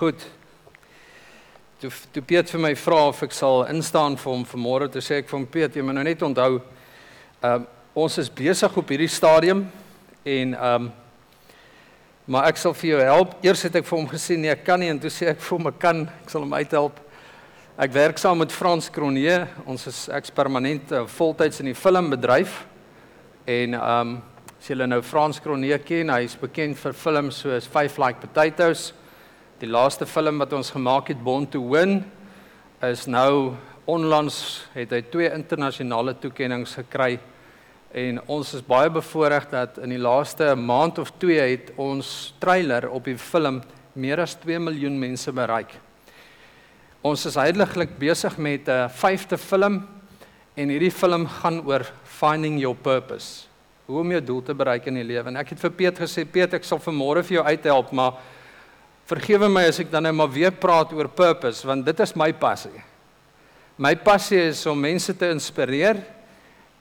Goed. Toe toe Piet vir my vra of ek sal instaan vir hom vanmôre, toe sê ek vir hom Piet, jy moet nou net onthou, ehm um, ons is besig op hierdie stadium en ehm um, maar ek sal vir jou help. Eers het ek vir hom gesê nee, ek kan nie en toe sê ek vir hom ek kan, ek sal hom uithelp. Ek werk saam met Frans Kronee. Ons is ek's permanent uh, voltyds in die filmbedryf. En ehm um, as julle nou Frans Kronee ken, hy is bekend vir films soos Five Like Potatoes. Die laaste film wat ons gemaak het, Born to Win, is nou onlangs het hy twee internasionale toekenninge gekry en ons is baie bevoorreg dat in die laaste maand of 2 het ons trailer op die film meer as 2 miljoen mense bereik. Ons is heiliglik besig met 'n vyfde film en hierdie film gaan oor finding your purpose. Hoe om jou doel te bereik in die lewe. En ek het vir Piet gesê, Piet, ek sal vanmôre vir jou uithelp, maar vergewe my as ek dan nou maar weer praat oor purpose, want dit is my passie. My passie is om mense te inspireer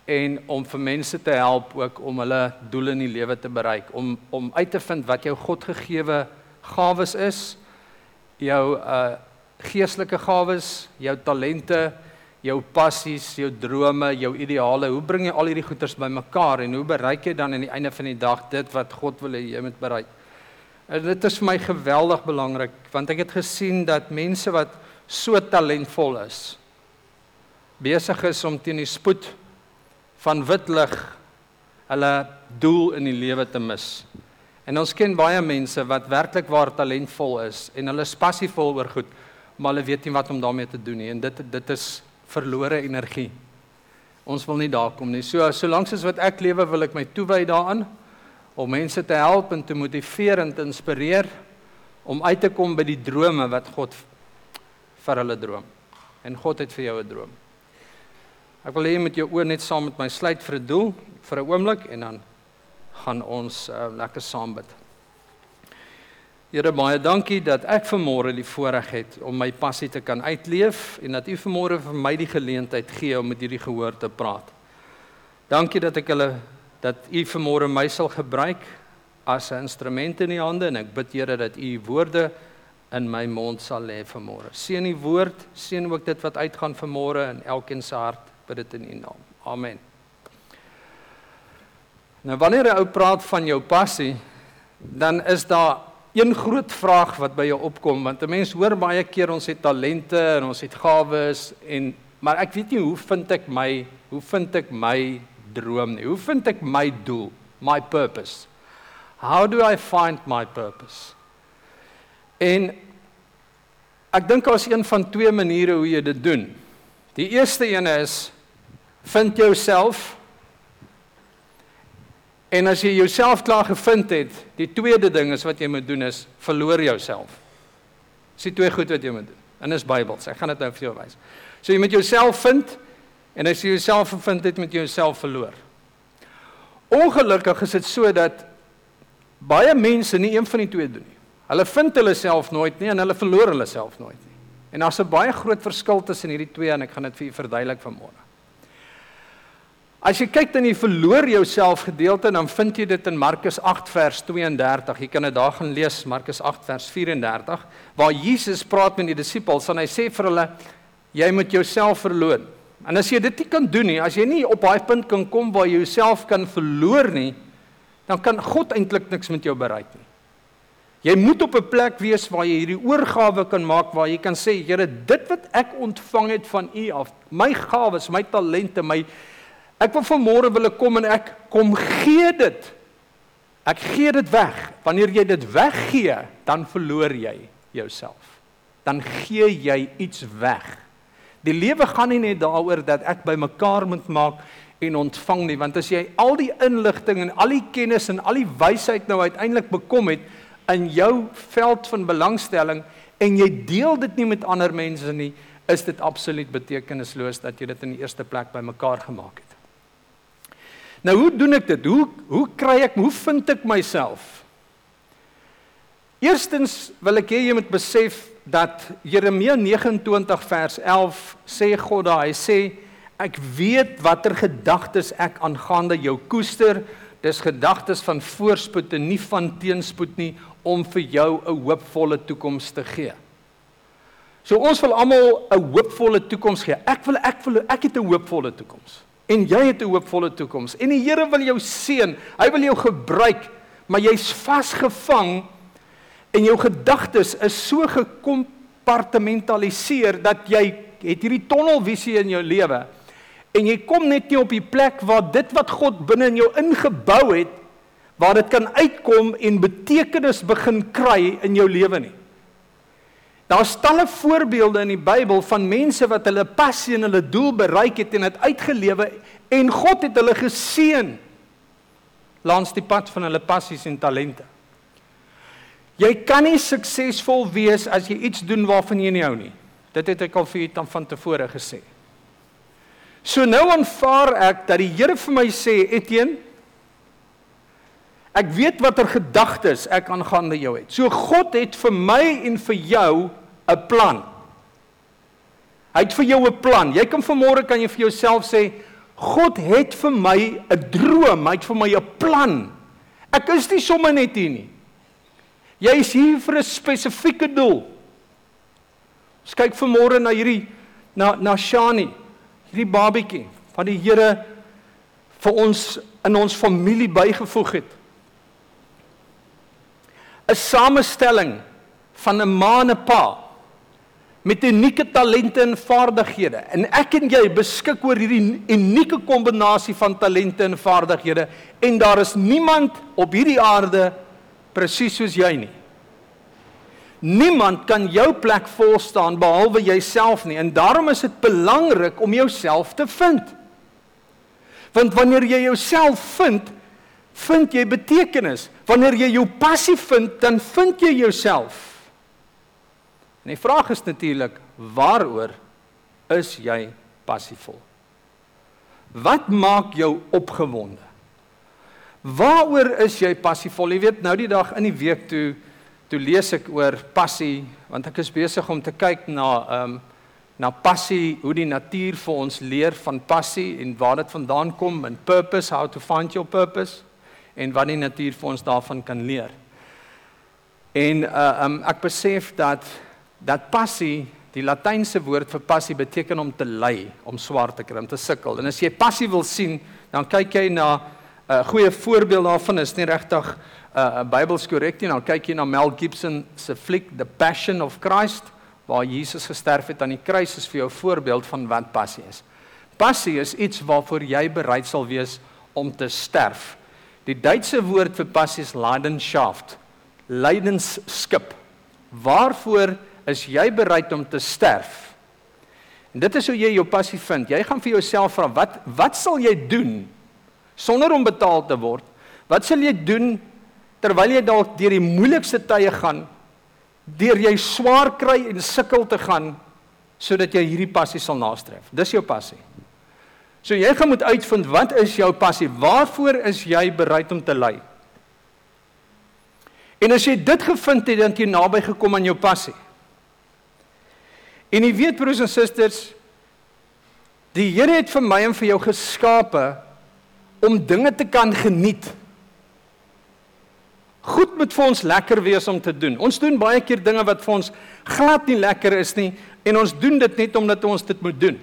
en om vir mense te help ook om hulle doele in die lewe te bereik, om om uit te vind wat jou Godgegewe gawes is, jou uh geestelike gawes, jou talente, jou passies, jou drome, jou ideale. Hoe bring jy al hierdie goeders bymekaar en hoe bereik jy dan aan die einde van die dag dit wat God wil hê jy moet bereik? En dit is vir my geweldig belangrik want ek het gesien dat mense wat so talentvol is besig is om teen die spoed van wit lig hulle doel in die lewe te mis. En ons ken baie mense wat werklik waar talentvol is en hulle is passievol oor goed, maar hulle weet nie wat om daarmee te doen nie en dit dit is verlore energie. Ons wil nie daar kom nie. So solank as wat ek lewe, wil ek my toewy daaraan om mense te help en te motiveer en te inspireer om uit te kom by die drome wat God vir hulle droom. En God het vir jou 'n droom. Ek wil hê jy moet jou oë net saam met my sluit vir 'n doel, vir 'n oomblik en dan gaan ons uh, lekker saam bid. Here baie dankie dat ek vanmôre die voorreg het om my passie te kan uitleef en dat U vanmôre vir my die geleentheid gee om met hierdie gehoor te praat. Dankie dat ek hulle dat U vanmôre my sal gebruik as 'n instrument in U hande en ek bid Here dat U woorde in my mond sal lê vanmôre. Seën U woord, seën ook dit wat uitgaan vanmôre in elkeen se hart. Bid dit in U naam. Amen. Nou wanneer 'n ou praat van jou passie, dan is daar een groot vraag wat by jou opkom want 'n mens hoor baie keer ons het talente en ons het gawes en maar ek weet nie hoe vind ek my hoe vind ek my droom nie hoe vind ek my doel my purpose how do i find my purpose en ek dink daar's een van twee maniere hoe jy dit doen die eerste een is vind jouself En as jy jouself klaar gevind het, die tweede ding is wat jy moet doen is verloor jouself. Dis die twee goed wat jy moet doen. En dis Bybels. Ek gaan dit nou vir jou wys. So jy moet jouself vind en as jy jouself gevind het, moet jy jouself verloor. Ongelukkig is dit so dat baie mense nie een van die twee doen nie. Hulle vind hulle self nooit nie en hulle verloor hulle self nooit nie. En daar's 'n baie groot verskil tussen hierdie twee en ek gaan dit vir u verduidelik vanmôre. As jy kyk dan jy verloor jouself gedeelte dan vind jy dit in Markus 8 vers 32. Jy kan dit daar gaan lees Markus 8 vers 34 waar Jesus praat met die disippels en hy sê vir hulle jy moet jouself verloon. En as jy dit nie kan doen nie, as jy nie op daai punt kan kom waar jy jouself kan verloor nie, dan kan God eintlik niks met jou bereik nie. Jy moet op 'n plek wees waar jy hierdie oorgawe kan maak waar jy kan sê Here, dit wat ek ontvang het van U af, my gawes, my talente, my Ek wil vanmôre wil ek kom en ek kom gee dit. Ek gee dit weg. Wanneer jy dit weggee, dan verloor jy jouself. Dan gee jy iets weg. Die lewe gaan nie net daaroor dat ek bymekaar moet maak en ontvang nie, want as jy al die inligting en al die kennis en al die wysheid nou uiteindelik bekom het in jou veld van belangstelling en jy deel dit nie met ander mense nie, is dit absoluut betekenisloos dat jy dit in die eerste plek bymekaar gemaak het. Nou hoe doen ek dit? Hoe hoe kry ek hoe vind ek myself? Eerstens wil ek hê jy moet besef dat Jeremia 29 vers 11 sê God daar hy sê ek weet watter gedagtes ek aangaande jou koester Dis gedagtes van voorspoed en nie van teenspoed nie om vir jou 'n hoopvolle toekoms te gee. So ons wil almal 'n hoopvolle toekoms gee. Ek wil ek wil ek het 'n hoopvolle toekoms. En jy het 'n hoopvolle toekoms. En die Here wil jou seën. Hy wil jou gebruik, maar jy's vasgevang en jou gedagtes is so gekompartmentaliseer dat jy het hierdie tunnelvisie in jou lewe. En jy kom net nie op die plek waar dit wat God binne in jou ingebou het, waar dit kan uitkom en betekenis begin kry in jou lewe nie. Daar's talle voorbeelde in die Bybel van mense wat hulle passie en hulle doel bereik het en dit uitgelewe en God het hulle geseën langs die pad van hulle passies en talente. Jy kan nie suksesvol wees as jy iets doen waarvan jy nie hou nie. Dit het ek al vir julle van tevore gesê. So nou aanvaar ek dat die Here vir my sê, Etienne, ek weet watter gedagtes ek aangaande jou het. So God het vir my en vir jou 'n plan. Hy het vir jou 'n plan. Jy kan vanmôre kan jy vir jouself sê God het vir my 'n droom, hy het vir my 'n plan. Ek is nie sommer net hier nie. Jy is hier vir 'n spesifieke doel. Ons kyk vanmôre na hierdie na na Shani, hierdie babietjie van die Here vir ons in ons familie bygevoeg het. 'n Samestelling van 'n ma en 'n pa met unieke talente en vaardighede. En ek en jy beskik oor hierdie unieke kombinasie van talente en vaardighede en daar is niemand op hierdie aarde presies soos jy nie. Niemand kan jou plek vol staan behalwe jouself nie en daarom is dit belangrik om jouself te vind. Want wanneer jy jouself vind, vind jy betekenis. Wanneer jy jou passie vind, dan vind jy jouself. En die vraag is natuurlik, waaroor is jy passievol? Wat maak jou opgewonde? Waaroor is jy passievol? Jy weet nou die dag in die week toe toe lees ek oor passie want ek is besig om te kyk na ehm um, na passie, hoe die natuur vir ons leer van passie en waar dit vandaan kom en purpose, how to find your purpose en wat die natuur vir ons daarvan kan leer. En uh um ek besef dat dat passie, die latynse woord vir passie beteken om te ly, om swaar te kry, om te sukkel. En as jy passie wil sien, dan kyk jy na 'n uh, goeie voorbeeld daarvan is nie regtig 'n uh, Bybels korrek nie. Dan kyk jy na Mel Gibson se fliek The Passion of Christ waar Jesus gesterf het aan die kruis is vir jou voorbeeld van wat passie is. Passie is iets waarvoor jy bereid sal wees om te sterf. Die Duitse woord vir passie is Leidenschaft. Leidensskip. Waarvoor is jy bereid om te sterf? En dit is hoe jy jou passie vind. Jy gaan vir jouself vra, wat wat sal jy doen sonder om betaal te word? Wat sal jy doen terwyl jy dalk deur die moeilikste tye gaan, deur jy swaar kry en sukkel te gaan sodat jy hierdie passie sal nastreef? Dis jou passie. So jy gaan moet uitvind wat is jou passie? Waarvoor is jy bereid om te ly? En as jy dit gevind het, dan het jy naby gekom aan jou passie. En jy weet broers en susters, die Here het vir my en vir jou geskape om dinge te kan geniet. Goed moet vir ons lekker wees om te doen. Ons doen baie keer dinge wat vir ons glad nie lekker is nie en ons doen dit net omdat ons dit moet doen.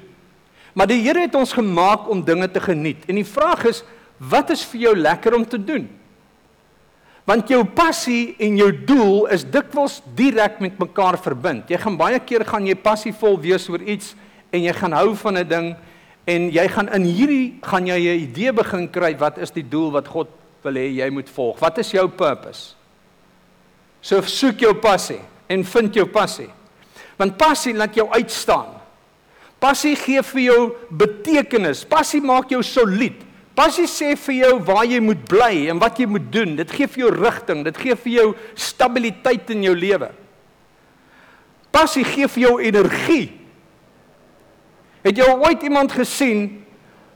Maar die Here het ons gemaak om dinge te geniet. En die vraag is, wat is vir jou lekker om te doen? Want jou passie en jou doel is dikwels direk met mekaar verbind. Jy gaan baie keer gaan jy passievol wees oor iets en jy gaan hou van 'n ding en jy gaan in hierdie gaan jy 'n idee begin kry wat is die doel wat God wil hê jy moet volg. Wat is jou purpose? So soek jou passie en vind jou passie. Want passie laat jou uitstaan. Passie gee vir jou betekenis. Passie maak jou solied. Passie sê vir jou waar jy moet bly en wat jy moet doen. Dit gee vir jou rigting, dit gee vir jou stabiliteit in jou lewe. Passie gee vir jou energie. Het jy ooit iemand gesien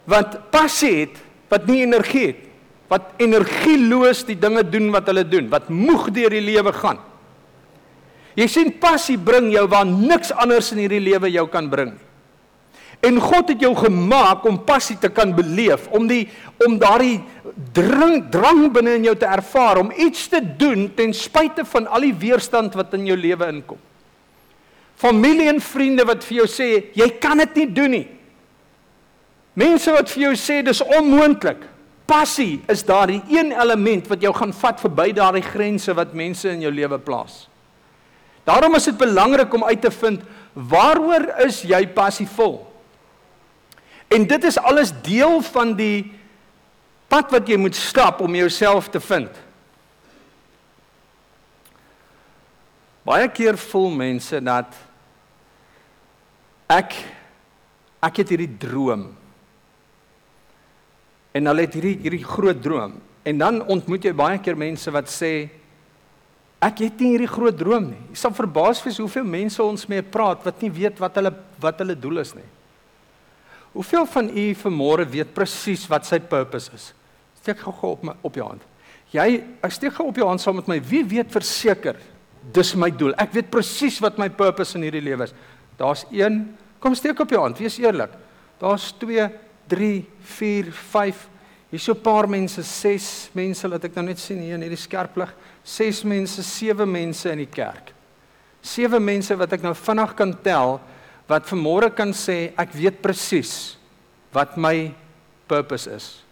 wat passie het wat nie energie het? Wat energieloos die dinge doen wat hulle doen, wat moeg deur die lewe gaan. Jy sien passie bring jou waar niks anders in hierdie lewe jou kan bring nie. En God het jou gemaak om passie te kan beleef, om die om daardie drang drang binne in jou te ervaar om iets te doen ten spyte van al die weerstand wat in jou lewe inkom. Familie en vriende wat vir jou sê jy kan dit nie doen nie. Mense wat vir jou sê dis onmoontlik. Passie is daardie een element wat jou gaan vat verby daardie grense wat mense in jou lewe plaas. Daarom is dit belangrik om uit te vind waaroor is jy passievol? En dit is alles deel van die pad wat jy moet stap om jouself te vind. Baie keer voel mense dat ek ek het hierdie droom. En hulle het hierdie hierdie groot droom. En dan ontmoet jy baie keer mense wat sê ek het nie hierdie groot droom nie. Jy sal verbaas wees hoeveel mense ons mee praat wat nie weet wat hulle wat hulle doel is nie. Hoeveel van u vanmôre weet presies wat sy purpose is? Steek gou op my op jou hand. Jy, ek steek gou op jou hand saam met my. Wie weet verseker dis my doel? Ek weet presies wat my purpose in hierdie lewe is. Daar's 1. Kom steek op jou hand. Wees eerlik. Daar's 2, 3, 4, 5. Hier's so 'n paar mense, 6 mense wat ek nou net sien hier in hierdie skerplig. 6 mense, 7 mense in die kerk. 7 mense wat ek nou vinnig kan tel wat vanmôre kan sê ek weet presies wat my purpose is.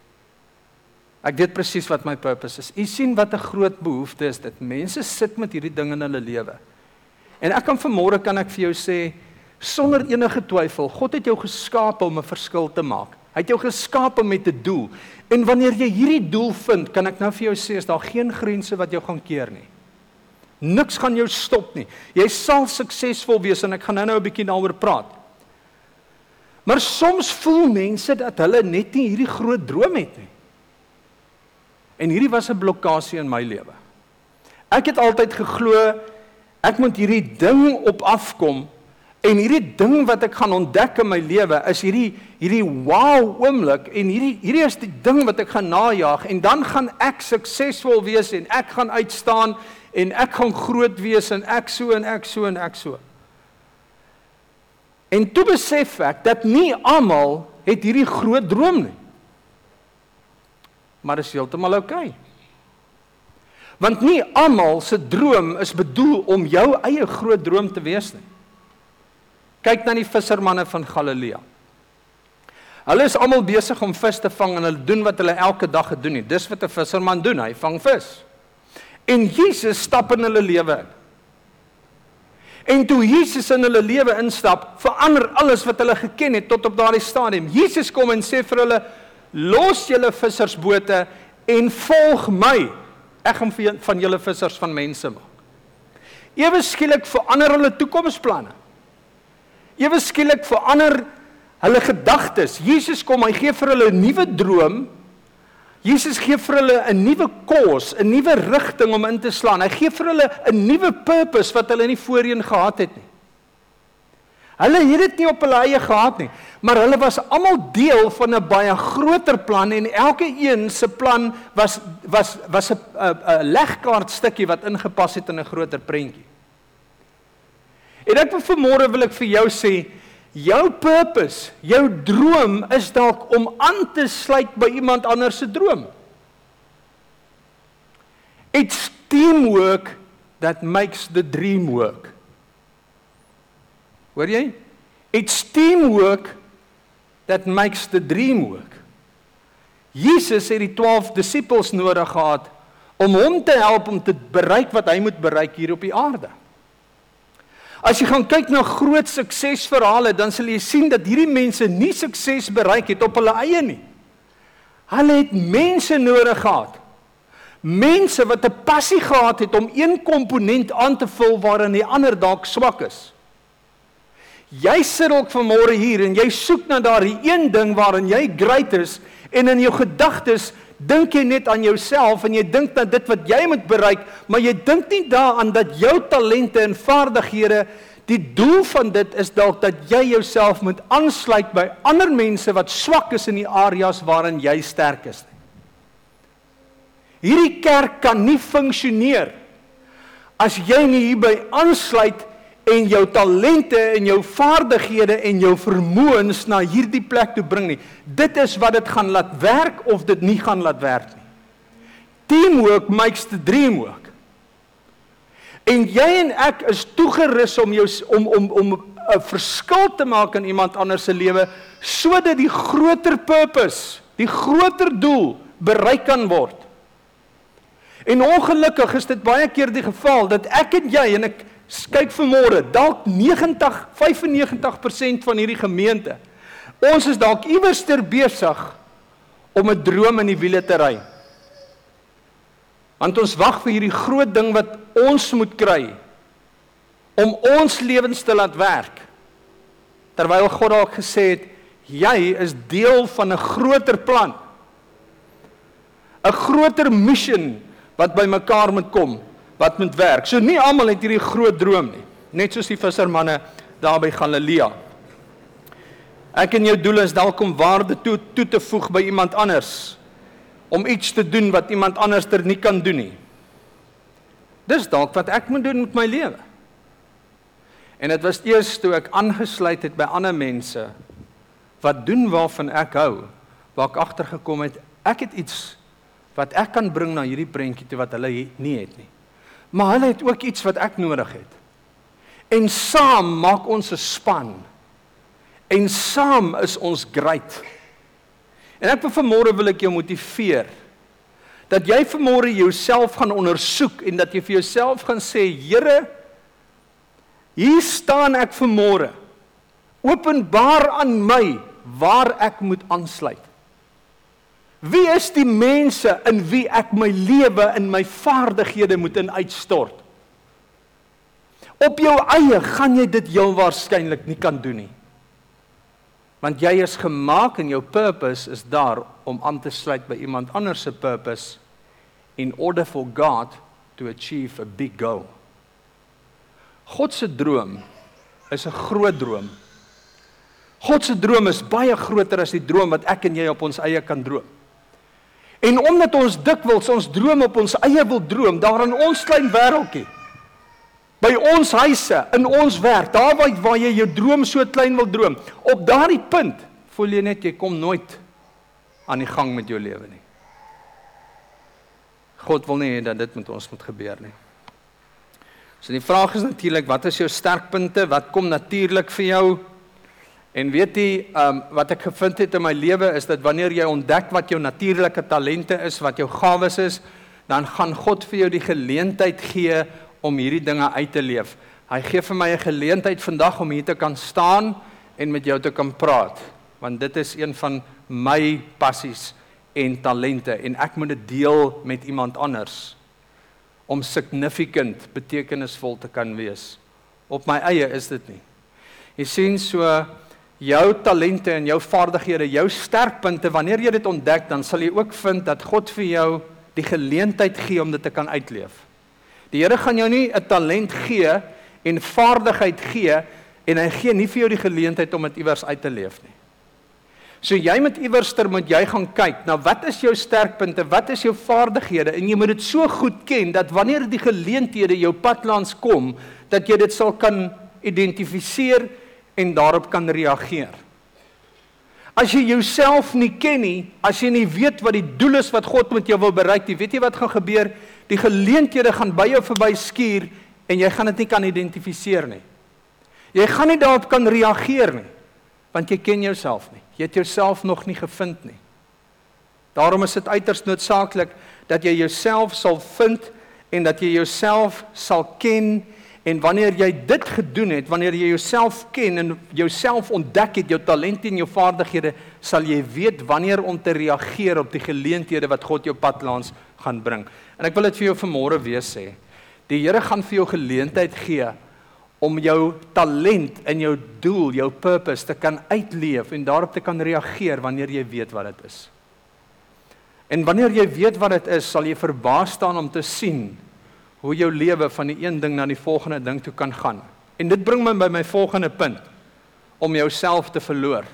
Ek weet presies wat my purpose is. U sien wat 'n groot behoefte is dit. Mense sit met hierdie ding in hulle lewe. En ek kan vanmôre kan ek vir jou sê sonder enige twyfel, God het jou geskaap om 'n verskil te maak. Hy het jou geskaap met 'n doel. En wanneer jy hierdie doel vind, kan ek nou vir jou sê is daar geen grense wat jou gaan keer nie. Niks gaan jou stop nie. Jy sal suksesvol wees en ek gaan nou-nou 'n bietjie daaroor praat. Maar soms voel mense dat hulle net nie hierdie groot droom het nie. En hierdie was 'n blokkade in my lewe. Ek het altyd geglo ek moet hierdie ding op afkom en hierdie ding wat ek gaan ontdek in my lewe is hierdie hierdie wow oomblik en hierdie hierdie is die ding wat ek gaan najag en dan gaan ek suksesvol wees en ek gaan uitstaan en ek gaan groot wees en ek so en ek so en ek so. En toe besef ek dat nie almal het hierdie groot droom nie. Maar dit is heeltemal oukei. Okay. Want nie almal se droom is bedoel om jou eie groot droom te wees nie. Kyk na die vissermanne van Galilea. Hulle is almal besig om vis te vang en hulle doen wat hulle elke dag gedoen het. Dis wat 'n visserman doen, hy vang vis. En Jesus stap in hulle lewe in. En toe Jesus in hulle lewe instap, verander alles wat hulle geken het tot op daardie stadium. Jesus kom en sê vir hulle: "Los julle vissersbote en volg my. Ek gaan van julle vissers van mense maak." Ewe skielik verander hulle toekomsplanne. Ewe skielik verander hulle gedagtes. Jesus kom, hy gee vir hulle 'n nuwe droom Jesus gee vir hulle 'n nuwe kos, 'n nuwe rigting om in te slaan. Hy gee vir hulle 'n nuwe purpose wat hulle nie voorheen gehad het nie. Hulle het dit nie op hulle eie gehad nie, maar hulle was almal deel van 'n baie groter plan en elke een se plan was was was 'n legkaart stukkie wat ingepas het in 'n groter prentjie. En ek wil vanmôre wil ek vir jou sê, Jou purpose, jou droom is dalk om aan te sluit by iemand anders se droom. It's teamwork that makes the dream work. Hoor jy? It's teamwork that makes the dream work. Jesus het die 12 disippels nodig gehad om hom te help om te bereik wat hy moet bereik hier op die aarde. As jy gaan kyk na groot suksesverhale, dan sal jy sien dat hierdie mense nie sukses bereik het op hulle eie nie. Hulle het mense nodig gehad. Mense wat 'n passie gehad het om een komponent aan te vul waarin die ander dalk swak is. Jy sit dalk vanmôre hier en jy soek na daardie een ding waarin jy great is en in jou gedagtes dink jy net aan jouself en jy dink dat dit wat jy moet bereik, maar jy dink nie daaraan dat jou talente en vaardighede die doel van dit is dalk dat jy jouself moet aansluit by ander mense wat swak is in die areas waarin jy sterk is. Hierdie kerk kan nie funksioneer as jy nie hierby aansluit en jou talente en jou vaardighede en jou vermoëns na hierdie plek toe bring nie. Dit is wat dit gaan laat werk of dit nie gaan laat werk nie. Teamwork makes the dream work. En jy en ek is toegerus om jou om om om 'n verskil te maak in iemand anders se lewe sodat die groter purpose, die groter doel bereik kan word. En ongelukkig is dit baie keer die geval dat ek en jy en ek kyk vanmôre dalk 90 95% van hierdie gemeente ons is dalk iewers ter besig om 'n droom in die wiele te ry. Want ons wag vir hierdie groot ding wat ons moet kry om ons lewens te laat werk. Terwyl God dalk gesê het jy is deel van 'n groter plan. 'n Groter missie wat bymekaar moet kom wat moet werk. So nie almal het hierdie groot droom nie, net soos die vissermanne daar by Galilea. Ek en jou doel is dalk om waarde toe toe te voeg by iemand anders om iets te doen wat iemand anders ter nie kan doen nie. Dis dalk wat ek moet doen met my lewe. En dit was eers toe ek aangesluit het by ander mense wat doen waarvan ek hou, waar ek agtergekom het ek het iets wat ek kan bring na hierdie prentjie toe wat hulle nie het nie. Maar hulle het ook iets wat ek nodig het. En saam maak ons 'n span. En saam is ons great. En ek wil vanmôre wil ek jou motiveer dat jy vanmôre jouself gaan ondersoek en dat jy vir jouself gaan sê Here hier staan ek vanmôre openbaar aan my waar ek moet aansluit Wie is die mense in wie ek my lewe en my vaardighede moet in uitstort? Op jou eie gaan jy dit heel waarskynlik nie kan doen nie. Want jy is gemaak en jou purpose is daar om aan te sluit by iemand anders se purpose in order for God to achieve a big goal. God se droom is 'n groot droom. God se droom is baie groter as die droom wat ek en jy op ons eie kan droom. En omdat ons dikwels ons droom op ons eie wil droom, daar in ons klein wêreltjie. By ons huise, in ons werk, daar waar waar jy jou droom so klein wil droom, op daardie punt voel jy net jy kom nooit aan die gang met jou lewe nie. God wil nie dat dit met ons moet gebeur nie. So die vraag is natuurlik, wat is jou sterkpunte? Wat kom natuurlik vir jou? En weet jy, um, wat ek gevind het in my lewe is dat wanneer jy ontdek wat jou natuurlike talente is, wat jou gawes is, dan gaan God vir jou die geleentheid gee om hierdie dinge uit te leef. Hy gee vir my 'n geleentheid vandag om hier te kan staan en met jou te kan praat, want dit is een van my passies en talente en ek moet dit deel met iemand anders om significant betekenisvol te kan wees. Op my eie is dit nie. Jy sien so jou talente en jou vaardighede, jou sterkpunte, wanneer jy dit ontdek, dan sal jy ook vind dat God vir jou die geleentheid gee om dit te kan uitleef. Die Here gaan jou nie 'n talent gee en vaardigheid gee en hy gee nie vir jou die geleentheid om dit iewers uit te leef nie. So jy moet iewerster moet jy gaan kyk na wat is jou sterkpunte, wat is jou vaardighede en jy moet dit so goed ken dat wanneer die geleenthede jou pad langs kom, dat jy dit sal kan identifiseer en daarop kan reageer. As jy jouself nie ken nie, as jy nie weet wat die doel is wat God met jou wil bereik nie, weet jy wat gaan gebeur? Die geleenthede gaan by jou verby skuur en jy gaan dit nie kan identifiseer nie. Jy gaan nie daarop kan reageer nie, want jy ken jouself nie. Jy het jouself nog nie gevind nie. Daarom is dit uiters noodsaaklik dat jy jouself sal vind en dat jy jouself sal ken En wanneer jy dit gedoen het, wanneer jy jouself ken en jouself ontdek het, jou talente en jou vaardighede, sal jy weet wanneer om te reageer op die geleenthede wat God jou pad langs gaan bring. En ek wil dit vir jou vanmôre weer sê. Die Here gaan vir jou geleentheid gee om jou talent en jou doel, jou purpose te kan uitleef en daarop te kan reageer wanneer jy weet wat dit is. En wanneer jy weet wat dit is, sal jy verbaas staan om te sien hoe jou lewe van die een ding na die volgende ding toe kan gaan. En dit bring my by my volgende punt om jouself te verloor.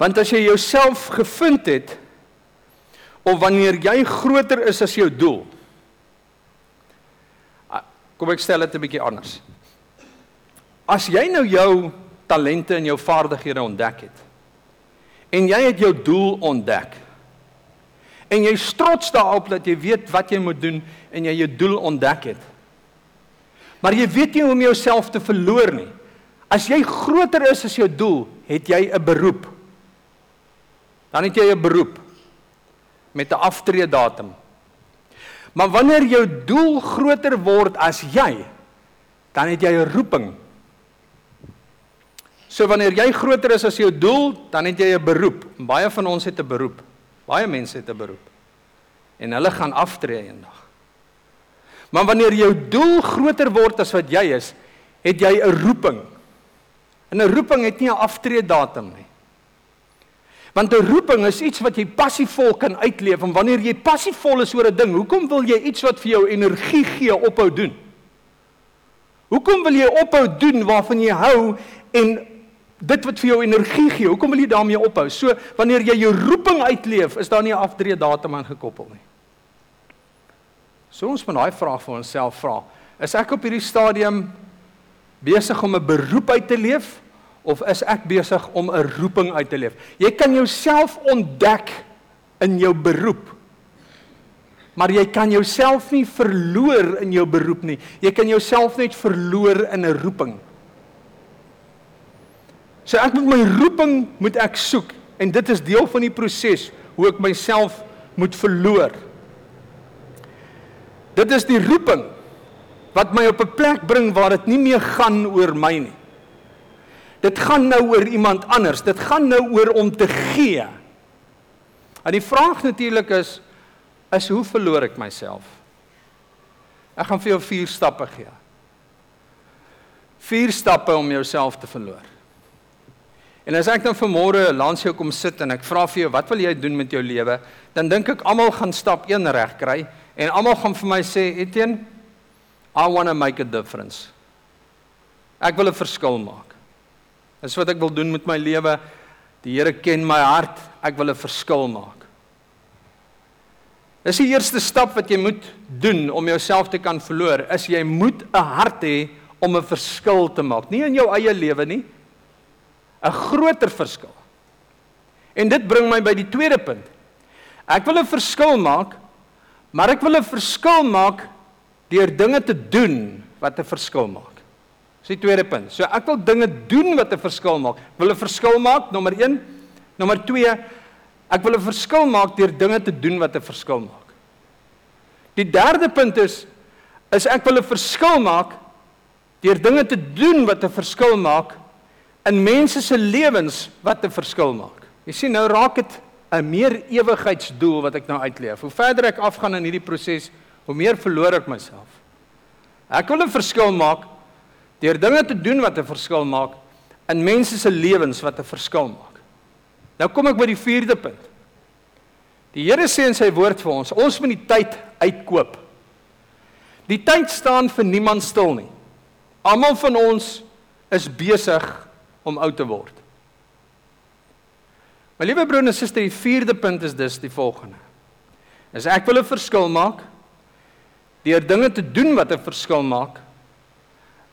Want as jy jouself gevind het of wanneer jy groter is as jou doel. Kom ek stel dit 'n bietjie anders. As jy nou jou talente en jou vaardighede ontdek het en jy het jou doel ontdek en jy trots daarop dat jy weet wat jy moet doen en jy jou doel ontdek het. Maar jy weet nie hoe om jouself te verloor nie. As jy groter is as jou doel, het jy 'n beroep. Dan het jy 'n beroep met 'n aftreedatum. Maar wanneer jou doel groter word as jy, dan het jy 'n roeping. So wanneer jy groter is as jou doel, dan het jy 'n beroep. Baie van ons het 'n beroep. Baie mense het 'n beroep. En hulle gaan aftree eendag. Maar wanneer jou doel groter word as wat jy is, het jy 'n roeping. En 'n roeping het nie 'n aftreedatum nie. Want 'n roeping is iets wat jy passievol kan uitleef en wanneer jy passievol is oor 'n ding, hoekom wil jy iets wat vir jou energie gee ophou doen? Hoekom wil jy ophou doen waarvan jy hou en dit wat vir jou energie gee, hoekom wil jy daarmee ophou? So wanneer jy jou roeping uitleef, is daar nie 'n aftreedatum aan gekoppel nie. So ons moet daai vraag vir onsself vra. Is ek op hierdie stadium besig om 'n beroep uit te leef of is ek besig om 'n roeping uit te leef? Jy kan jouself ontdek in jou beroep. Maar jy kan jouself nie verloor in jou beroep nie. Jy kan jouself net verloor in 'n roeping. So ek moet my roeping moet ek soek en dit is deel van die proses hoe ek myself moet verloor. Dit is die roeping wat my op 'n plek bring waar dit nie meer gaan oor my nie. Dit gaan nou oor iemand anders. Dit gaan nou oor om te gee. En die vraag natuurlik is is hoe verloor ek myself? Ek gaan vir jou vier stappe gee. Vier stappe om jouself te verloor. En as ek dan vanmôre langs jou kom sit en ek vra vir jou wat wil jy doen met jou lewe, dan dink ek almal gaan stap 1 reg kry. En almal gaan vir my sê, Etienne, I want to make a difference. Ek wil 'n verskil maak. Dis wat ek wil doen met my lewe. Die Here ken my hart. Ek wil 'n verskil maak. Dis die eerste stap wat jy moet doen om jouself te kan verloor. Is jy moet 'n hart hê om 'n verskil te maak. Nie in jou eie lewe nie. 'n Groter verskil. En dit bring my by die tweede punt. Ek wil 'n verskil maak Maar ek wil 'n verskil maak deur dinge te doen wat 'n verskil maak. Dis die tweede punt. So ek wil dinge doen wat 'n verskil maak. Ek wil 'n verskil maak nommer 1. Nommer 2. Ek wil 'n verskil maak deur dinge te doen wat 'n verskil maak. Die derde punt is is ek wil 'n verskil maak deur dinge te doen wat 'n verskil maak in mense se lewens wat 'n verskil maak. Jy sien nou raak dit 'n meer ewigheidsdoel wat ek nou uitleef. Hoe verder ek afgaan in hierdie proses, hoe meer verloor ek myself. Ek wil 'n verskil maak deur dinge te doen wat 'n verskil maak in mense se lewens wat 'n verskil maak. Nou kom ek by die 4de punt. Die Here sê in sy woord vir ons, ons moet die tyd uitkoop. Die tyd staan vir niemand stil nie. Almal van ons is besig om oud te word. My liewe broer en suster, die vierde punt is dus die volgende. Is ek wil 'n verskil maak deur dinge te doen wat 'n verskil maak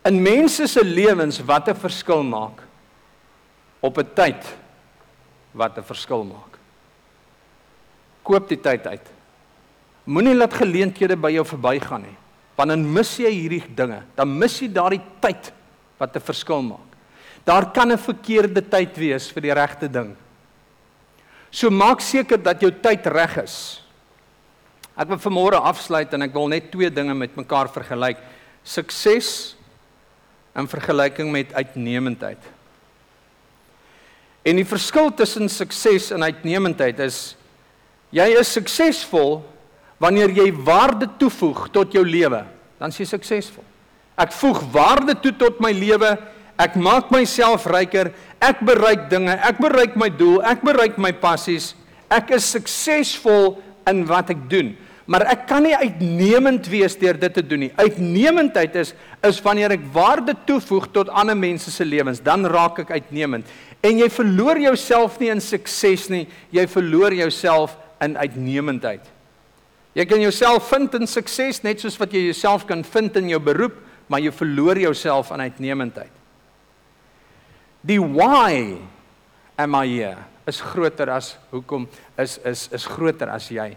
in mense se lewens wat 'n verskil maak op 'n tyd wat 'n verskil maak. Koop die tyd uit. Moenie laat geleenthede by jou verbygaan nie. Want dan mis jy hierdie dinge. Dan mis jy daardie tyd wat 'n verskil maak. Daar kan 'n verkeerde tyd wees vir die regte ding. So maak seker dat jou tyd reg is. Ek wil vanmôre afsluit en ek wil net twee dinge met mekaar vergelyk. Sukses in vergelyking met uitnemendheid. En die verskil tussen sukses en uitnemendheid is jy is suksesvol wanneer jy waarde toevoeg tot jou lewe, dan is jy suksesvol. Ek voeg waarde toe tot my lewe Ek maak myself ryker. Ek bereik dinge. Ek bereik my doel. Ek bereik my passies. Ek is suksesvol in wat ek doen. Maar ek kan nie uitnemend wees deur dit te doen nie. Uitnemendheid is is wanneer ek waarde toevoeg tot ander mense se lewens, dan raak ek uitnemend. En jy verloor jouself nie in sukses nie, jy verloor jouself in uitnemendheid. Jy kan jouself vind in sukses net soos wat jy jouself kan vind in jou beroep, maar jy verloor jouself in uitnemendheid. Die why am I here is groter as hoekom is is is groter as jy.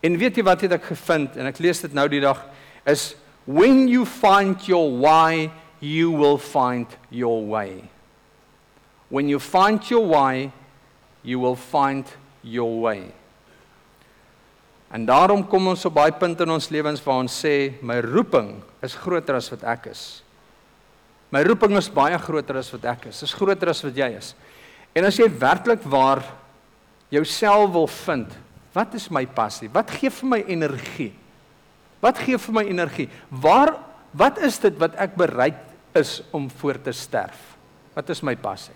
En weet jy wat het ek gevind en ek lees dit nou die dag is when you find your why you will find your way. When you find your why you will find your way. En daarom kom ons op baie punte in ons lewens waar ons sê my roeping is groter as wat ek is. My roeping is baie groter as wat ek is. Dit is groter as wat jy is. En as jy werklik waar jouself wil vind, wat is my passie? Wat gee vir my energie? Wat gee vir my energie? Waar wat is dit wat ek bereid is om voor te sterf? Wat is my passie?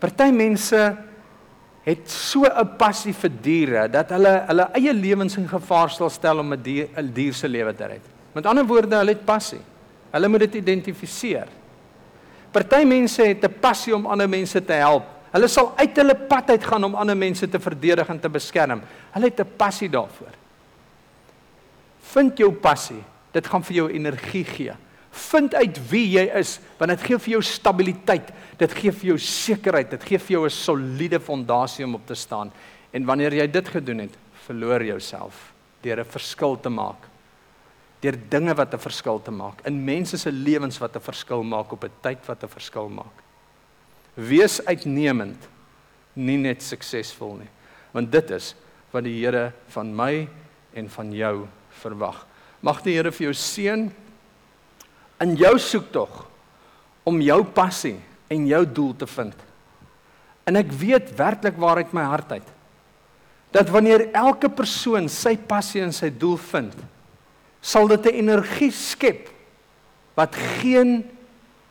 Party mense het so 'n passie vir diere dat hulle hulle eie lewens in gevaar stel om 'n dier dier se lewe te red. Met ander woorde, hulle het passie. Hulle moet dit identifiseer. Party mense het 'n passie om ander mense te help. Hulle sal uit hulle pad uit gaan om ander mense te verdedig en te beskerm. Hulle het 'n passie daarvoor. Vind jou passie. Dit gaan vir jou energie gee. Vind uit wie jy is, want dit gee vir jou stabiliteit. Dit gee vir jou sekerheid. Dit gee vir jou 'n soliede fondasie om op te staan. En wanneer jy dit gedoen het, verloor jouself deur 'n verskil te maak. Deur dinge wat 'n verskil te maak in mense se lewens wat 'n verskil maak op 'n tyd wat 'n verskil maak. Wees uitnemend, nie net suksesvol nie, want dit is wat die Here van my en van jou verwag. Mag die Here vir jou seën in jou soektog om jou passie en jou doel te vind. En ek weet werklik waaruit my hart uit dat wanneer elke persoon sy passie en sy doel vind, sal dit 'n energie skep wat geen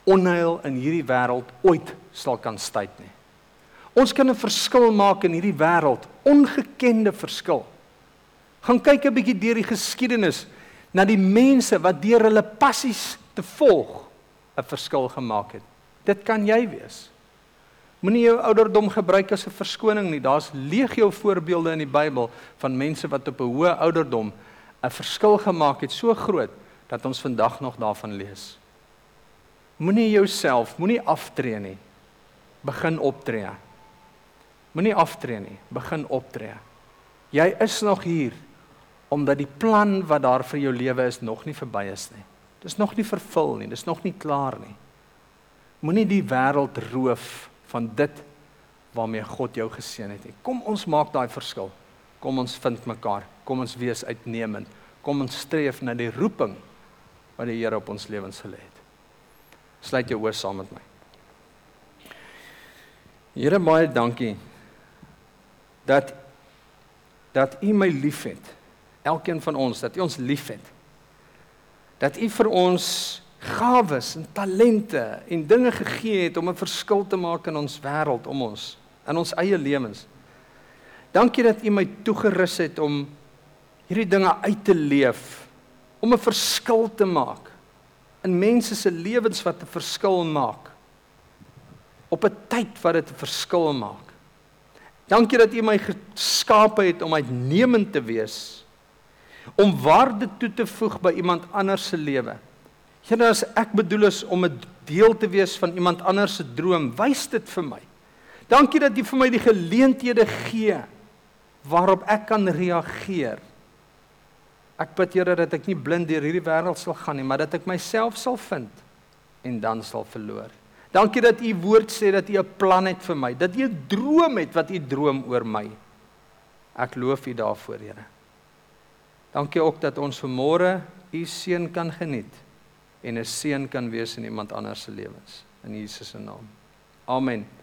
onheil in hierdie wêreld ooit sal kan stuit nie. Ons kan 'n verskil maak in hierdie wêreld, ongekende verskil. Gaan kyk 'n bietjie deur die geskiedenis na die mense wat deur hulle passies te volg 'n verskil gemaak het. Dit kan jy wees. Moenie jou ouderdom gebruik as 'n verskoning nie. Daar's legio voorbeelde in die Bybel van mense wat op 'n hoë ouderdom 'n verskil gemaak het so groot dat ons vandag nog daarvan lees. Moenie jouself, moenie aftree nie. Begin optree. Moenie aftree nie, begin optree. Jy is nog hier omdat die plan wat daar vir jou lewe is nog nie verby is nie. Dis nog nie vervul nie, dis nog nie klaar nie. Moenie die wêreld roof van dit waarmee God jou geseën het nie. Kom ons maak daai verskil. Kom ons vind mekaar. Kom ons wees uitnemend. Kom ons streef na die roeping wat die Here op ons lewens gelê het. Sluit jou oë saam met my. Here baie dankie dat dat U my liefhet. Elkeen van ons dat U ons liefhet dat U vir ons gawes en talente en dinge gegee het om 'n verskil te maak in ons wêreld om ons in ons eie lewens. Dankie dat U my toegerus het om hierdie dinge uit te leef, om 'n verskil te maak in mense se lewens wat 'n verskil maak op 'n tyd wat dit 'n verskil maak. Dankie dat U my geskape het om uitnemend te wees om waarde toe te voeg by iemand anders se lewe. Here as ek bedoel is om 'n deel te wees van iemand anders se droom, wys dit vir my. Dankie dat jy vir my die geleenthede gee waarop ek kan reageer. Ek bid Here dat ek nie blind deur hierdie wêreld sal gaan nie, maar dat ek myself sal vind en dan sal verloor. Dankie dat u woord sê dat u 'n plan het vir my, dat u 'n droom het wat u droom oor my. Ek loof u daarvoor, Here. Dankie ook dat ons vanmôre u seën kan geniet en 'n seën kan wees in iemand anders se lewens in Jesus se naam. Amen.